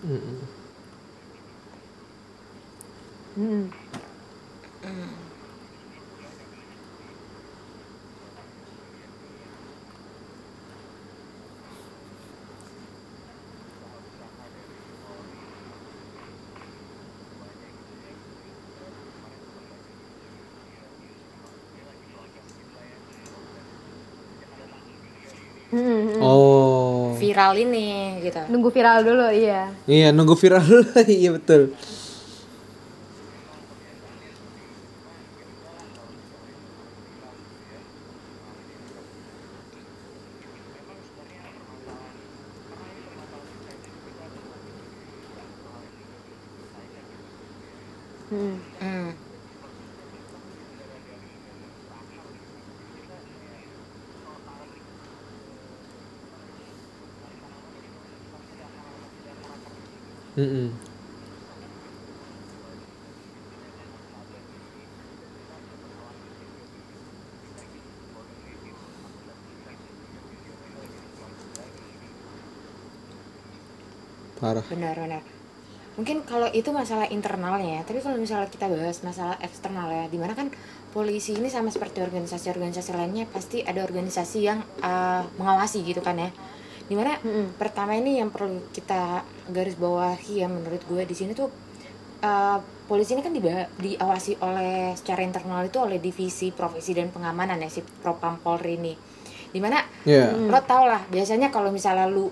Speaker 3: Mm-mm. Mm-mm.
Speaker 2: oh
Speaker 1: Viral ini gitu.
Speaker 3: Nunggu viral dulu, iya.
Speaker 2: iya nunggu viral dulu iya betul
Speaker 3: Mm-mm.
Speaker 1: Hmm.
Speaker 2: Mm-mm. Parah
Speaker 1: Benar benar. mungkin kalau itu masalah internalnya ya tapi kalau misalnya kita bahas masalah eksternal ya di mana kan polisi ini sama seperti organisasi-organisasi lainnya pasti ada organisasi yang uh, mengawasi gitu kan ya di mana
Speaker 3: Mm-mm.
Speaker 1: pertama ini yang perlu kita garis bawahi ya menurut gue di sini tuh uh, polisi ini kan diba- diawasi oleh secara internal itu oleh divisi profesi dan pengamanan ya si Propam Polri ini di mana
Speaker 4: Iya.
Speaker 1: lo tau lah biasanya kalau misalnya lu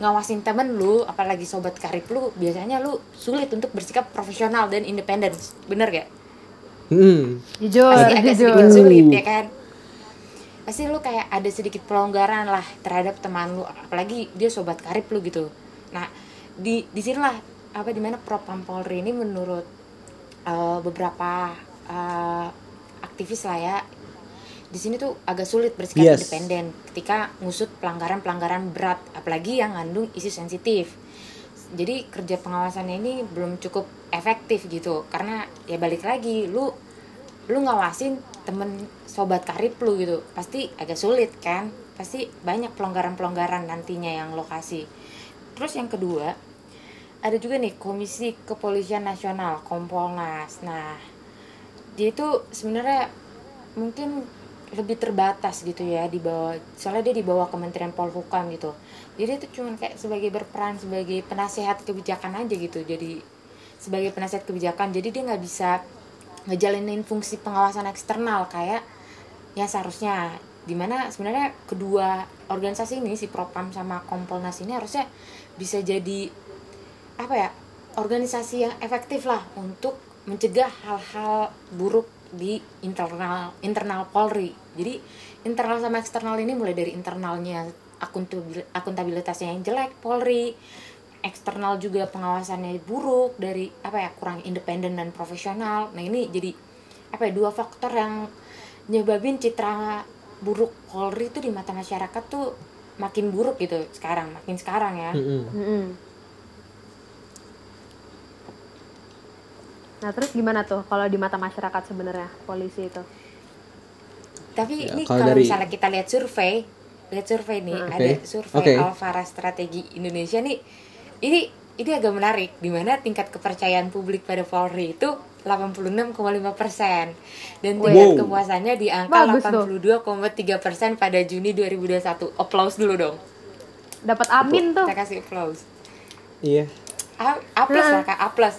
Speaker 1: ngawasin temen lu apalagi sobat karib lu biasanya lu sulit untuk bersikap profesional dan independen bener gak?
Speaker 4: Hmm.
Speaker 3: Jujur,
Speaker 1: pasti agak
Speaker 3: jujur.
Speaker 1: sedikit sulit ya kan pasti lu kayak ada sedikit pelonggaran lah terhadap teman lu apalagi dia sobat karib lu gitu nah di di sinilah apa di mana Propam Polri ini menurut eh, beberapa eh, aktivis lah ya di sini tuh agak sulit bersikap
Speaker 4: Yes.
Speaker 1: independen ketika ngusut pelanggaran-pelanggaran berat apalagi yang ngandung isu sensitif. Jadi kerja pengawasannya ini belum cukup efektif gitu karena ya balik lagi lu lu ngawasin temen sobat karib lu gitu pasti agak sulit kan? Pasti banyak pelonggaran-pelonggaran nantinya yang lokasi terus yang kedua ada juga nih komisi kepolisian nasional kompolnas. Nah dia itu sebenarnya mungkin lebih terbatas gitu ya di bawah soalnya dia di bawah Kementerian Polhukam gitu. Jadi itu cuman kayak sebagai berperan sebagai penasehat kebijakan aja gitu. Jadi sebagai penasehat kebijakan jadi dia nggak bisa ngejalanin fungsi pengawasan eksternal kayak ya seharusnya. Di mana sebenarnya kedua organisasi ini si Propam sama Kompolnas ini harusnya bisa jadi apa ya organisasi yang efektif lah untuk mencegah hal-hal buruk di internal internal Polri jadi internal sama eksternal ini mulai dari internalnya akuntabil- akuntabilitasnya yang jelek Polri eksternal juga pengawasannya buruk dari apa ya kurang independen dan profesional nah ini jadi apa ya dua faktor yang nyebabin citra buruk Polri itu di mata masyarakat tuh makin buruk gitu sekarang makin sekarang ya
Speaker 4: Mm-mm.
Speaker 3: Mm-mm. Nah terus gimana tuh kalau di mata masyarakat sebenarnya polisi itu?
Speaker 1: Tapi
Speaker 4: Ya,
Speaker 1: ini
Speaker 4: kalau
Speaker 1: kalau
Speaker 4: dari-
Speaker 1: misalnya kita lihat survei, lihat survei nih,
Speaker 3: Hmm.
Speaker 1: ada survei
Speaker 4: Oke.
Speaker 1: Alfara Strategi Indonesia nih. Ini ini agak menarik di mana tingkat kepercayaan publik pada Polri itu 86,5 persen dan tingkat
Speaker 4: Wow.
Speaker 1: kepuasannya di angka
Speaker 3: Bagus tuh.
Speaker 1: 82,3 persen pada Juni 2021. Applause dulu dong.
Speaker 3: Dapat amin tuh.
Speaker 1: Kita kasih applause.
Speaker 4: Iya.
Speaker 1: A, A plus
Speaker 3: Nah.
Speaker 1: lah kak, A plus.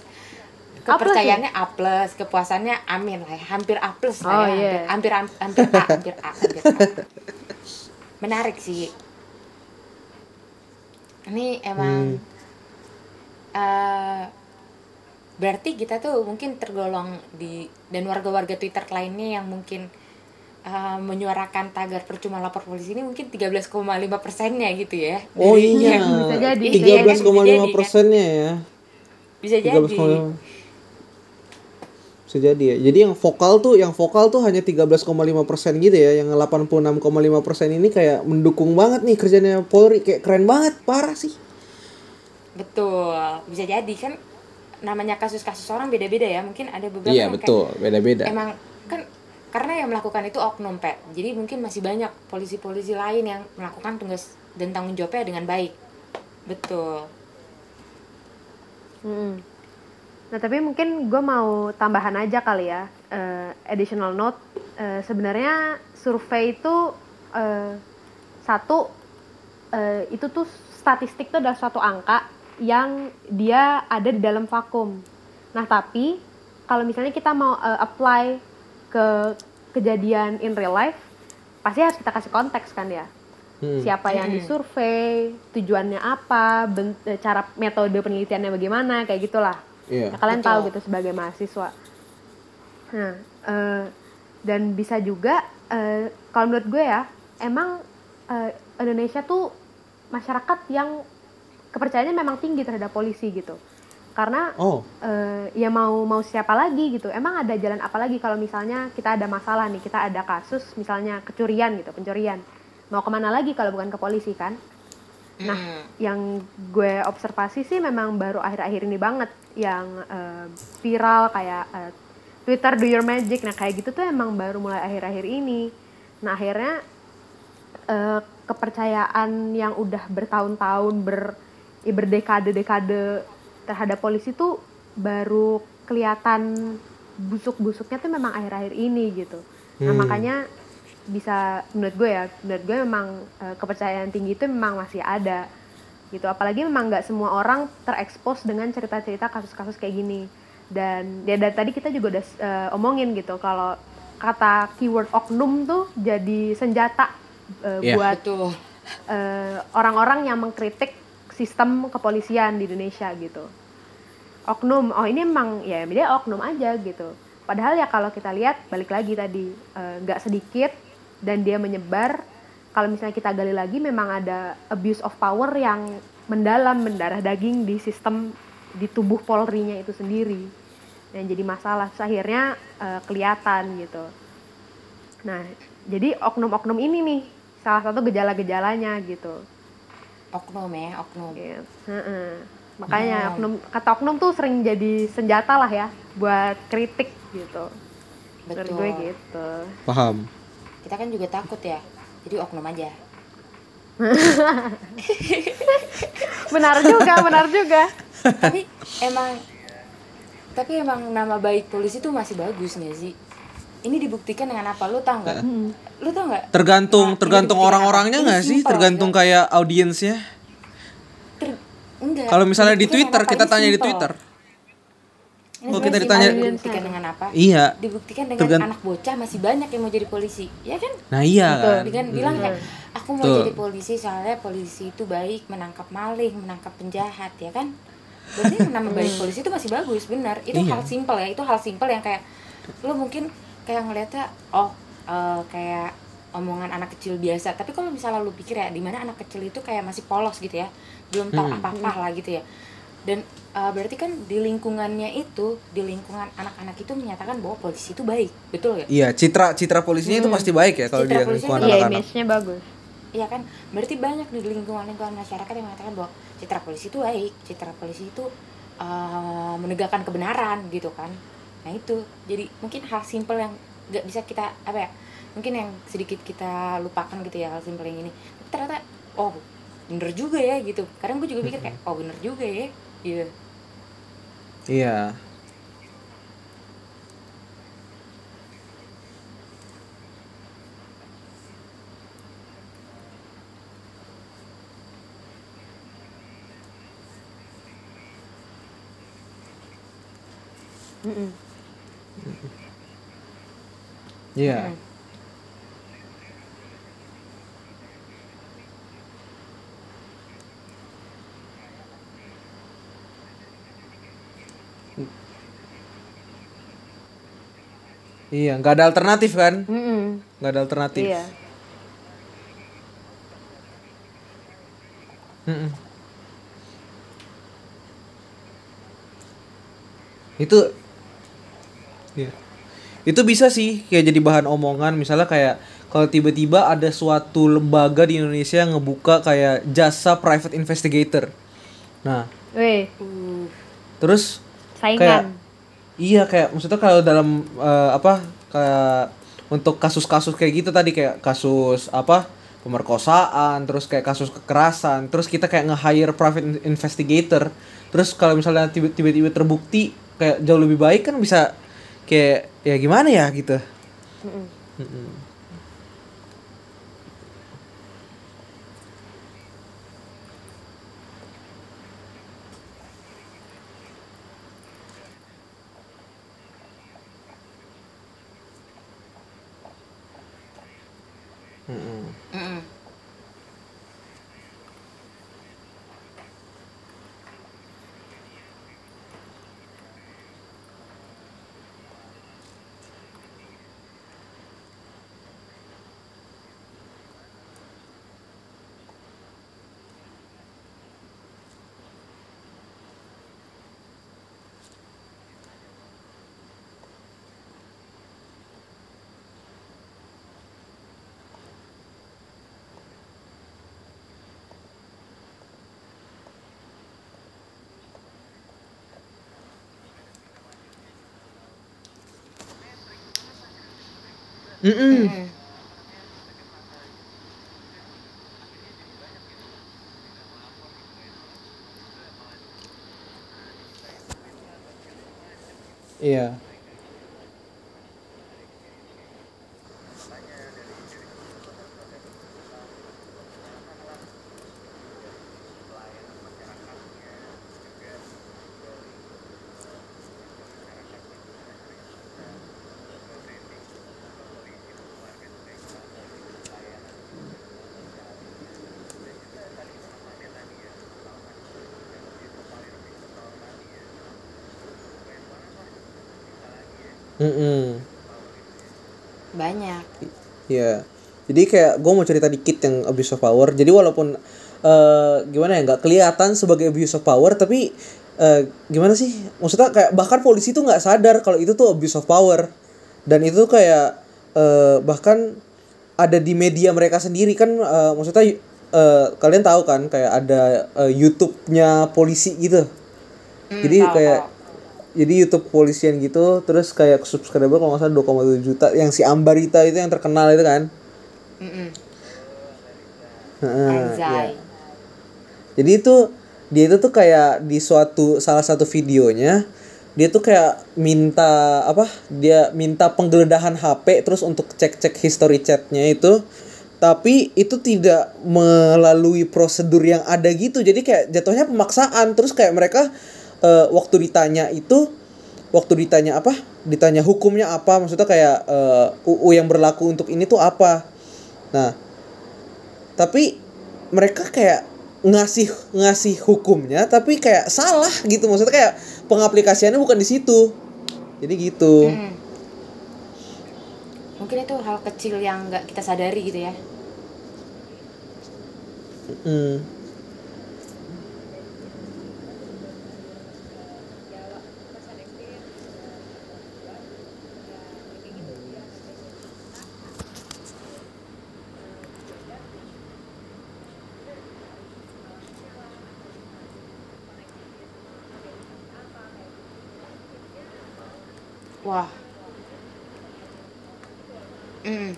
Speaker 1: Kepercayaannya A plus, kepuasannya amin lah ya. Hampir A plus lah
Speaker 3: Oh,
Speaker 1: ya.
Speaker 3: iya.
Speaker 1: Hampir, hampir, hampir A, hampir A, hampir A. Menarik sih. Ini emang eh, berarti kita tuh mungkin tergolong di dan warga-warga Twitter lainnya yang mungkin eh, menyuarakan tagar percuma lapor polisi ini mungkin 13,5 persennya gitu ya.
Speaker 4: Oh iya.
Speaker 3: Bisa jadi, bisa
Speaker 1: jadi.
Speaker 4: 13,5 persennya ya.
Speaker 1: Bisa jadi.
Speaker 4: 13,5 bisa jadi ya. Jadi yang vokal tuh, yang vokal tuh hanya 13,5 persen gitu ya. Yang 86,5 persen ini kayak mendukung banget nih kerjanya Polri. Kayak keren banget, parah sih.
Speaker 1: Betul, bisa jadi kan namanya kasus-kasus orang beda-beda ya. Mungkin ada beberapa
Speaker 4: Iya
Speaker 1: yang
Speaker 4: betul, beda-beda.
Speaker 1: emang kan karena yang melakukan itu oknum pet. Jadi mungkin masih banyak polisi-polisi lain yang melakukan tugas dan tanggung jawabnya dengan baik. Betul.
Speaker 3: Mm-mm. Nah tapi mungkin gue mau tambahan aja kali ya eh, additional note. Eh, Sebenarnya survei itu eh, satu eh, itu tuh statistik tuh adalah suatu angka yang dia ada di dalam vakum. Nah tapi kalau misalnya kita mau eh, apply ke kejadian in real life, pasti harus kita kasih konteks kan ya
Speaker 4: Hmm.
Speaker 3: siapa yang
Speaker 1: Hmm.
Speaker 3: disurvei, tujuannya apa, cara metode penelitiannya bagaimana, kayak gitulah.
Speaker 4: Iya.
Speaker 3: Ya, kalian
Speaker 1: Betul.
Speaker 3: tahu gitu sebagai mahasiswa. Nah, eh, dan bisa juga eh, kalau menurut gue ya, emang eh, Indonesia tuh masyarakat yang kepercayaannya memang tinggi terhadap polisi gitu. Karena
Speaker 4: Oh,
Speaker 3: eh, ya mau mau siapa lagi gitu. Emang ada jalan apa lagi kalau misalnya kita ada masalah nih, kita ada kasus misalnya kecurian gitu, pencurian. Mau ke mana lagi kalau bukan ke polisi kan? Nah,
Speaker 1: Mm.
Speaker 3: yang gue observasi sih memang baru akhir-akhir ini banget yang eh, viral kayak eh, Twitter do your magic. Nah, kayak gitu tuh emang baru mulai akhir-akhir ini. Nah, akhirnya eh, kepercayaan yang udah bertahun-tahun ber ya berdekade-dekade terhadap polisi tuh baru kelihatan busuk-busuknya tuh memang akhir-akhir ini gitu. Nah
Speaker 4: Hmm.
Speaker 3: makanya bisa menurut gue ya, menurut gue memang eh, kepercayaan tinggi itu memang masih ada gitu. Apalagi memang nggak semua orang terekspos dengan cerita-cerita kasus-kasus kayak gini. Dan ya dari tadi kita juga udah eh, omongin gitu kalau kata keyword oknum tuh jadi senjata eh,
Speaker 2: Iya.
Speaker 3: buat eh, orang-orang yang mengkritik sistem kepolisian di Indonesia gitu. Oknum, oh ini emang ya dia oknum aja gitu. Padahal ya kalau kita lihat balik lagi tadi eh, nggak sedikit dan dia menyebar. Kalau misalnya kita gali lagi memang ada abuse of power yang mendalam mendarah daging di sistem di tubuh Polri-nya itu sendiri. Yang jadi masalah Terus akhirnya eh, kelihatan gitu. Nah, jadi oknum-oknum ini nih salah satu gejala-gejalanya gitu.
Speaker 1: oknum ya oknum
Speaker 3: Gitu. Heeh. Makanya
Speaker 1: Hmm.
Speaker 3: oknum kata oknum tuh sering jadi senjata lah ya buat kritik gitu. Menurut
Speaker 1: betul
Speaker 3: gue gitu.
Speaker 4: Paham.
Speaker 1: Kita kan juga takut ya jadi oknum aja
Speaker 3: Benar juga, benar juga.
Speaker 1: tapi emang tapi emang nama baik polisi tuh masih bagus nggak sih ini dibuktikan dengan apa lu tau nggak lu tau nggak
Speaker 2: Tergantung
Speaker 1: Nah,
Speaker 2: tergantung orang-orangnya nggak sih?
Speaker 1: simpel,
Speaker 2: Tergantung
Speaker 1: enggak?
Speaker 2: kayak audiensnya.
Speaker 1: Ter- enggak
Speaker 2: Kalau misalnya di Twitter kita tanya di. Twitter. Oh,
Speaker 1: sebenarnya
Speaker 2: kita ditanya-
Speaker 1: dibuktikan dengan apa?
Speaker 2: Iya.
Speaker 1: dibuktikan dengan
Speaker 2: Tergant-
Speaker 1: anak bocah masih banyak yang mau jadi polisi. Ya kan?
Speaker 2: Nah iya kan.
Speaker 1: dengan bilang kayak aku mau
Speaker 2: Betul.
Speaker 1: jadi polisi soalnya polisi itu baik menangkap maling menangkap penjahat ya kan? Berarti nama baik polisi itu masih bagus benar. Itu
Speaker 2: Iya.
Speaker 1: hal simpel ya itu hal simpel yang kayak lo mungkin kayak ngeliatnya oh eh, kayak omongan anak kecil biasa. Tapi kalau misalnya lu pikir ya di mana anak kecil itu kayak masih polos gitu ya? Belum tahu
Speaker 2: Hmm.
Speaker 1: apa-apa lah gitu ya dan eh, berarti kan di lingkungannya itu di lingkungan anak-anak itu menyatakan bahwa polisi itu baik betul ya
Speaker 2: Iya, citra citra polisinya itu
Speaker 1: Hmm.
Speaker 2: pasti baik ya kalau
Speaker 1: polisinya
Speaker 2: lingkungan
Speaker 1: itu-
Speaker 3: Iya,
Speaker 2: anak-anak.
Speaker 3: image-nya bagus.
Speaker 1: Iya kan, berarti banyak di lingkungan-lingkungan masyarakat yang mengatakan bahwa citra polisi itu baik, citra polisi itu uh, menegakkan kebenaran gitu kan. Nah itu, jadi mungkin hal simpel yang nggak bisa kita apa ya, mungkin yang sedikit kita lupakan gitu ya hal simpel yang ini. Tapi ternyata, oh bener juga ya gitu. Kadang gue juga pikir kayak, oh bener juga ya, gitu.
Speaker 2: Iya.
Speaker 3: Mm-mm.
Speaker 2: Iya.
Speaker 1: Hmm.
Speaker 2: Iya, nggak ada alternatif kan? Nggak ada alternatif.
Speaker 3: Iya.
Speaker 2: Mm-mm. Itu Iya. Itu bisa sih kayak jadi bahan omongan misalnya kayak kalau tiba-tiba ada suatu lembaga di Indonesia yang ngebuka kayak jasa private investigator. Nah,
Speaker 3: Weh,
Speaker 1: Uh,
Speaker 2: terus
Speaker 3: saingan.
Speaker 2: kayak iya kayak maksudnya kalau dalam eh, apa kayak untuk kasus-kasus kayak gitu tadi kayak kasus apa pemerkosaan terus kayak kasus kekerasan terus kita kayak nge-hire private in- investigator terus kalau misalnya tiba- tiba-tiba terbukti kayak jauh lebih baik kan bisa kayak ya gimana ya gitu
Speaker 3: Mm-mm.
Speaker 2: Mm-mm. Mm-mm.
Speaker 1: Mm-mm.
Speaker 2: mm
Speaker 1: -mm.
Speaker 2: Mm Iya. iya. Mm-mm.
Speaker 1: banyak
Speaker 2: Iya. Jadi kayak gue mau cerita dikit yang abuse of power. Jadi walaupun eh gimana ya nggak kelihatan sebagai abuse of power, tapi eh gimana sih? Maksudnya kayak bahkan polisi tuh nggak sadar kalau itu tuh abuse of power. Dan itu kayak eh bahkan ada di media mereka sendiri kan. eh, maksudnya eh, kalian tahu kan kayak ada eh, YouTube-nya polisi gitu.
Speaker 1: Hmm,
Speaker 2: Jadi
Speaker 1: tahu,
Speaker 2: kayak
Speaker 1: tahu.
Speaker 2: Jadi YouTube polisian gitu terus kayak subscriber kalau nggak salah 2,7 juta. Yang si Ambarita itu yang terkenal itu kan?
Speaker 1: Anjay.
Speaker 2: iya. jadi itu dia itu tuh kayak di suatu salah satu videonya dia tuh kayak minta apa dia minta penggeledahan HP terus untuk cek-cek history chatnya itu. Tapi itu tidak melalui prosedur yang ada gitu. Jadi kayak jatuhnya pemaksaan. Terus kayak mereka eh, waktu ditanya itu waktu ditanya apa? Ditanya hukumnya apa? Maksudnya kayak eh, UU yang berlaku untuk ini tuh apa? Nah tapi mereka kayak ngasih ngasih hukumnya tapi kayak salah gitu. Maksudnya kayak pengaplikasiannya bukan di situ. Jadi gitu.
Speaker 1: Mm. mungkin itu hal kecil yang nggak kita sadari gitu ya.
Speaker 2: Mm.
Speaker 1: Wah Mm.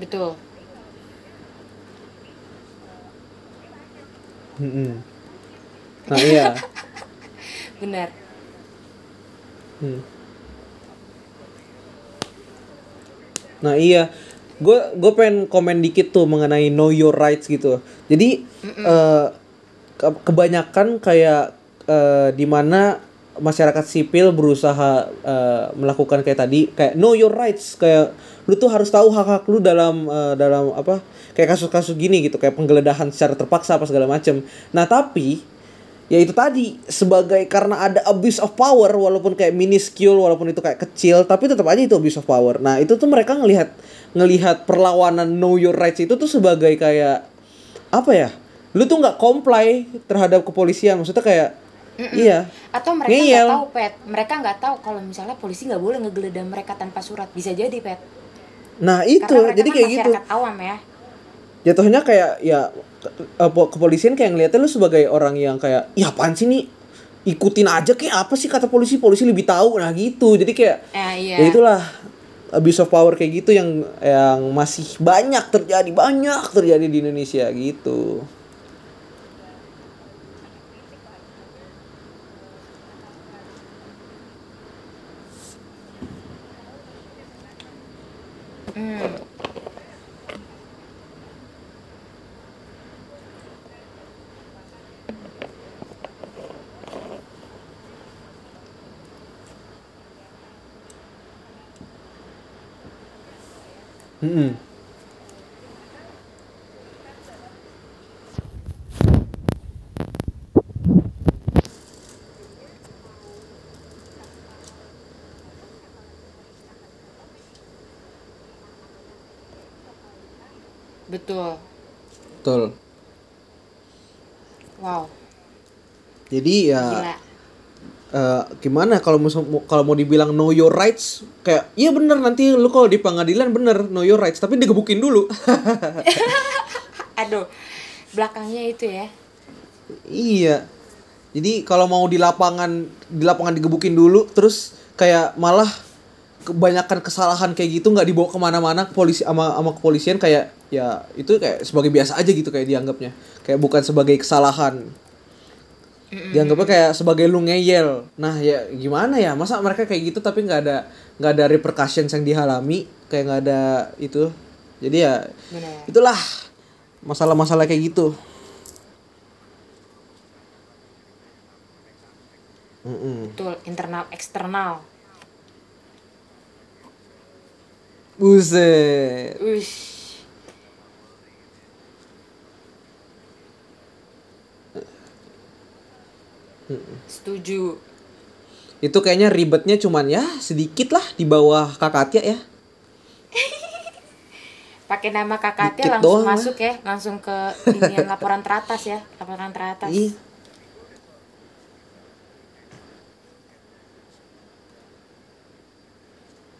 Speaker 1: betul
Speaker 2: Mm-mm. Nah iya
Speaker 1: benar
Speaker 2: Hmm. Nah iya, gue gue pengen komen dikit tuh mengenai know your rights gitu. Jadi eh, ke- kebanyakan kayak eh, di mana masyarakat sipil berusaha eh, melakukan kayak tadi kayak know your rights kayak lu tuh harus tahu hak hak lu dalam eh, dalam apa kayak kasus-kasus gini gitu kayak penggeledahan secara terpaksa apa segala macem. Nah tapi ya itu tadi sebagai karena ada abuse of power walaupun kayak minuscule walaupun itu kayak kecil tapi tetap aja itu abuse of power. Nah itu tuh mereka ngelihat ngelihat perlawanan know your rights itu tuh sebagai kayak apa ya? Lu tuh nggak comply terhadap kepolisian maksudnya kayak iya.
Speaker 1: Atau mereka nggak tahu pet. Mereka nggak tahu kalau misalnya polisi nggak boleh ngegeledah mereka tanpa surat. Bisa jadi pet.
Speaker 2: Nah itu. jadi
Speaker 1: kan
Speaker 2: kayak gitu.
Speaker 1: awam ya.
Speaker 2: Jatuhnya kayak ya kepolisian kayak ngeliatnya lu sebagai orang yang kayak ya apaan sih nih? Ikutin aja kayak apa sih? kata polisi. Polisi lebih tahu. Nah gitu. Jadi kayak
Speaker 1: eh, iya.
Speaker 2: ya itulah abuse of power kayak gitu yang yang masih banyak terjadi banyak terjadi di Indonesia gitu
Speaker 1: Hmm.
Speaker 2: Mm-mm.
Speaker 1: betul.
Speaker 2: Betul.
Speaker 1: Wow.
Speaker 2: Jadi ya
Speaker 1: gila
Speaker 2: eh, gimana kalau mau kalau mau dibilang know your rights kayak iya bener nanti lu kalau di pengadilan bener know your rights tapi digebukin dulu.
Speaker 1: Aduh belakangnya itu ya.
Speaker 2: Iya. Jadi kalau mau di lapangan di lapangan digebukin dulu, terus kayak malah kebanyakan kesalahan kayak gitu nggak dibawa ke mana-mana ke polisi sama sama kepolisian kayak ya itu kayak sebagai biasa aja gitu kayak dianggapnya. Kayak bukan sebagai kesalahan dianggapnya kayak sebagai lu ngeyel nah ya gimana ya masa mereka kayak gitu tapi nggak ada nggak ada repercussions yang dihalami kayak nggak ada itu jadi ya
Speaker 1: Benar.
Speaker 2: itulah masalah-masalah kayak gitu Mm-mm.
Speaker 1: Betul, internal eksternal.
Speaker 2: Buset.
Speaker 1: Ush. Setuju.
Speaker 2: Itu kayaknya ribetnya cuman ya sedikit lah di bawah kakak Tia ya.
Speaker 1: Pakai nama
Speaker 2: Dikit
Speaker 1: langsung
Speaker 2: doang,
Speaker 1: masuk ya, langsung ke ini laporan teratas ya, laporan teratas.
Speaker 2: Ih.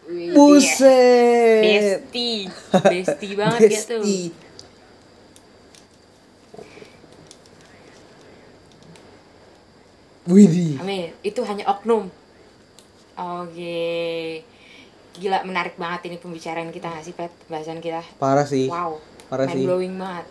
Speaker 2: Buset.
Speaker 1: Besti, besti banget ya tuh.
Speaker 2: Widih.
Speaker 1: Amin, itu hanya oknum. Oke. Gila menarik banget ini pembicaraan kita nggak sih, Pet? Pembahasan kita.
Speaker 2: Parah sih.
Speaker 1: Wow.
Speaker 2: Parah
Speaker 1: mind
Speaker 2: sih.
Speaker 1: blowing banget.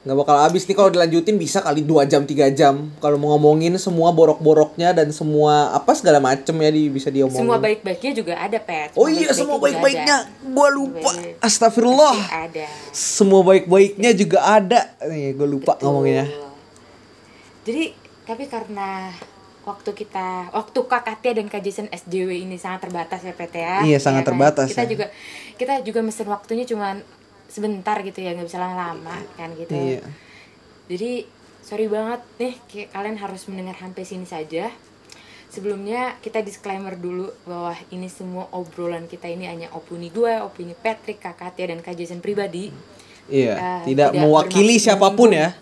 Speaker 2: nggak bakal habis nih kalau dilanjutin bisa kali 2 jam 3 jam kalau mau ngomongin semua borok-boroknya dan semua apa segala macem ya di, bisa diomongin
Speaker 1: Semua baik-baiknya juga ada, Pet.
Speaker 2: oh iya semua
Speaker 1: juga
Speaker 2: baik-baiknya gua lupa astagfirullah
Speaker 1: Ada.
Speaker 2: semua baik-baiknya juga ada nih gue lupa
Speaker 1: Betul.
Speaker 2: ngomonginnya
Speaker 1: Jadi, tapi karena waktu kita, waktu Kak Katia dan Kak Jason SJW ini sangat terbatas ya, Pet ya.
Speaker 2: Iya, sangat
Speaker 1: kan?
Speaker 2: terbatas,
Speaker 1: Kita
Speaker 2: ya.
Speaker 1: juga kita juga mesen waktunya cuman sebentar gitu ya, nggak bisa lama-lama kan gitu.
Speaker 2: iya
Speaker 1: Jadi sorry banget nih kalian harus mendengar sampai sini saja. Sebelumnya kita disclaimer dulu bahwa ini semua obrolan kita ini hanya opini gue, opini Patrick, Kak Katia dan Kak Jason pribadi.
Speaker 2: iya
Speaker 1: Eh,
Speaker 2: tidak,
Speaker 1: tidak
Speaker 2: mewakili
Speaker 1: siapa
Speaker 2: pun ya.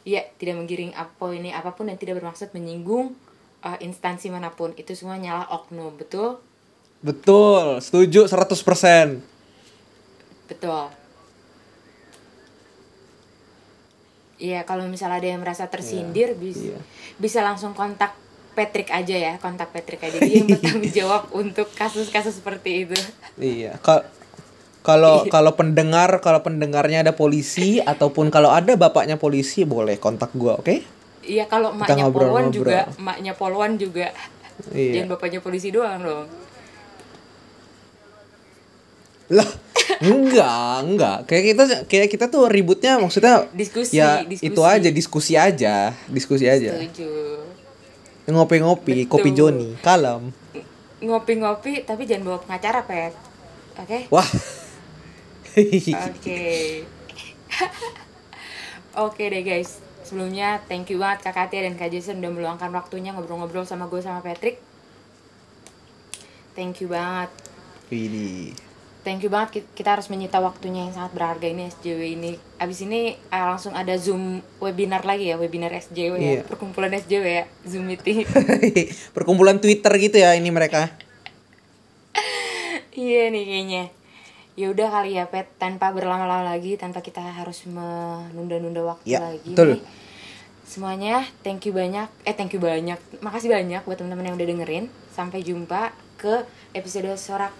Speaker 1: Iya, tidak menggiring apa ini apa pun yang tidak bermaksud menyinggung eh, instansi mana pun. Itu semua nyala oknum, betul?
Speaker 2: betul setuju 100%
Speaker 1: Betul. Iya, kalau misalnya ada yang merasa tersindir bisa
Speaker 2: iya.
Speaker 1: bisa langsung kontak Patrick aja ya, kontak Patrick aja. Dia yang bertanggung jawab untuk kasus-kasus seperti itu.
Speaker 2: Iya, Ka- kalau kalau pendengar kalau pendengarnya ada polisi ataupun kalau ada bapaknya polisi boleh kontak gua, oke?
Speaker 1: Iya, kalau
Speaker 2: Kita
Speaker 1: emaknya Polwan
Speaker 2: ngobrol-ngobrol.
Speaker 1: juga, emaknya Polwan juga.
Speaker 2: Iya.
Speaker 1: Jangan bapaknya polisi doang dong.
Speaker 2: Lah, enggak, enggak. Kayak kita kayak kita tuh ributnya maksudnya
Speaker 1: Diskusi,
Speaker 2: ya
Speaker 1: diskusi.
Speaker 2: itu aja diskusi aja, diskusi aja.
Speaker 1: Setuju.
Speaker 2: Ngopi-ngopi,
Speaker 1: Betul.
Speaker 2: kopi Joni, kalem.
Speaker 1: Ngopi-ngopi tapi jangan bawa pengacara, Pet. Oke?
Speaker 2: Wah.
Speaker 1: Oke. Oke deh guys. Sebelumnya thank you banget Kak Katia dan Kak Jason udah meluangkan waktunya ngobrol-ngobrol sama gue sama Patrick. Thank you banget.
Speaker 2: Widih.
Speaker 1: Thank you banget Ki- kita harus menyita waktunya yang sangat berharga ini SJW ini. Abis ini eh, langsung ada Zoom webinar lagi ya, webinar SJW ya,
Speaker 2: Iya.
Speaker 1: perkumpulan SJW ya, Zoom meeting.
Speaker 2: Perkumpulan Twitter gitu ya ini mereka.
Speaker 1: iya nih kayaknya. Ya udah kali ya Pet, tanpa berlama-lama lagi, tanpa kita harus menunda-nunda waktu
Speaker 2: Ya,
Speaker 1: lagi
Speaker 2: betul.
Speaker 1: nih. Semuanya thank you banyak. Eh thank you banyak. Makasih banyak buat teman-teman yang udah dengerin. Sampai jumpa ke episode sorak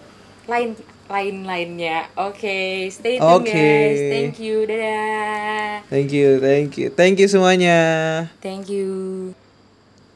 Speaker 1: lain lain lainnya. Oke, stay tune
Speaker 2: Oke.
Speaker 1: guys. Thank you. Dadah.
Speaker 2: Thank you, thank you. Thank you semuanya.
Speaker 1: Thank you.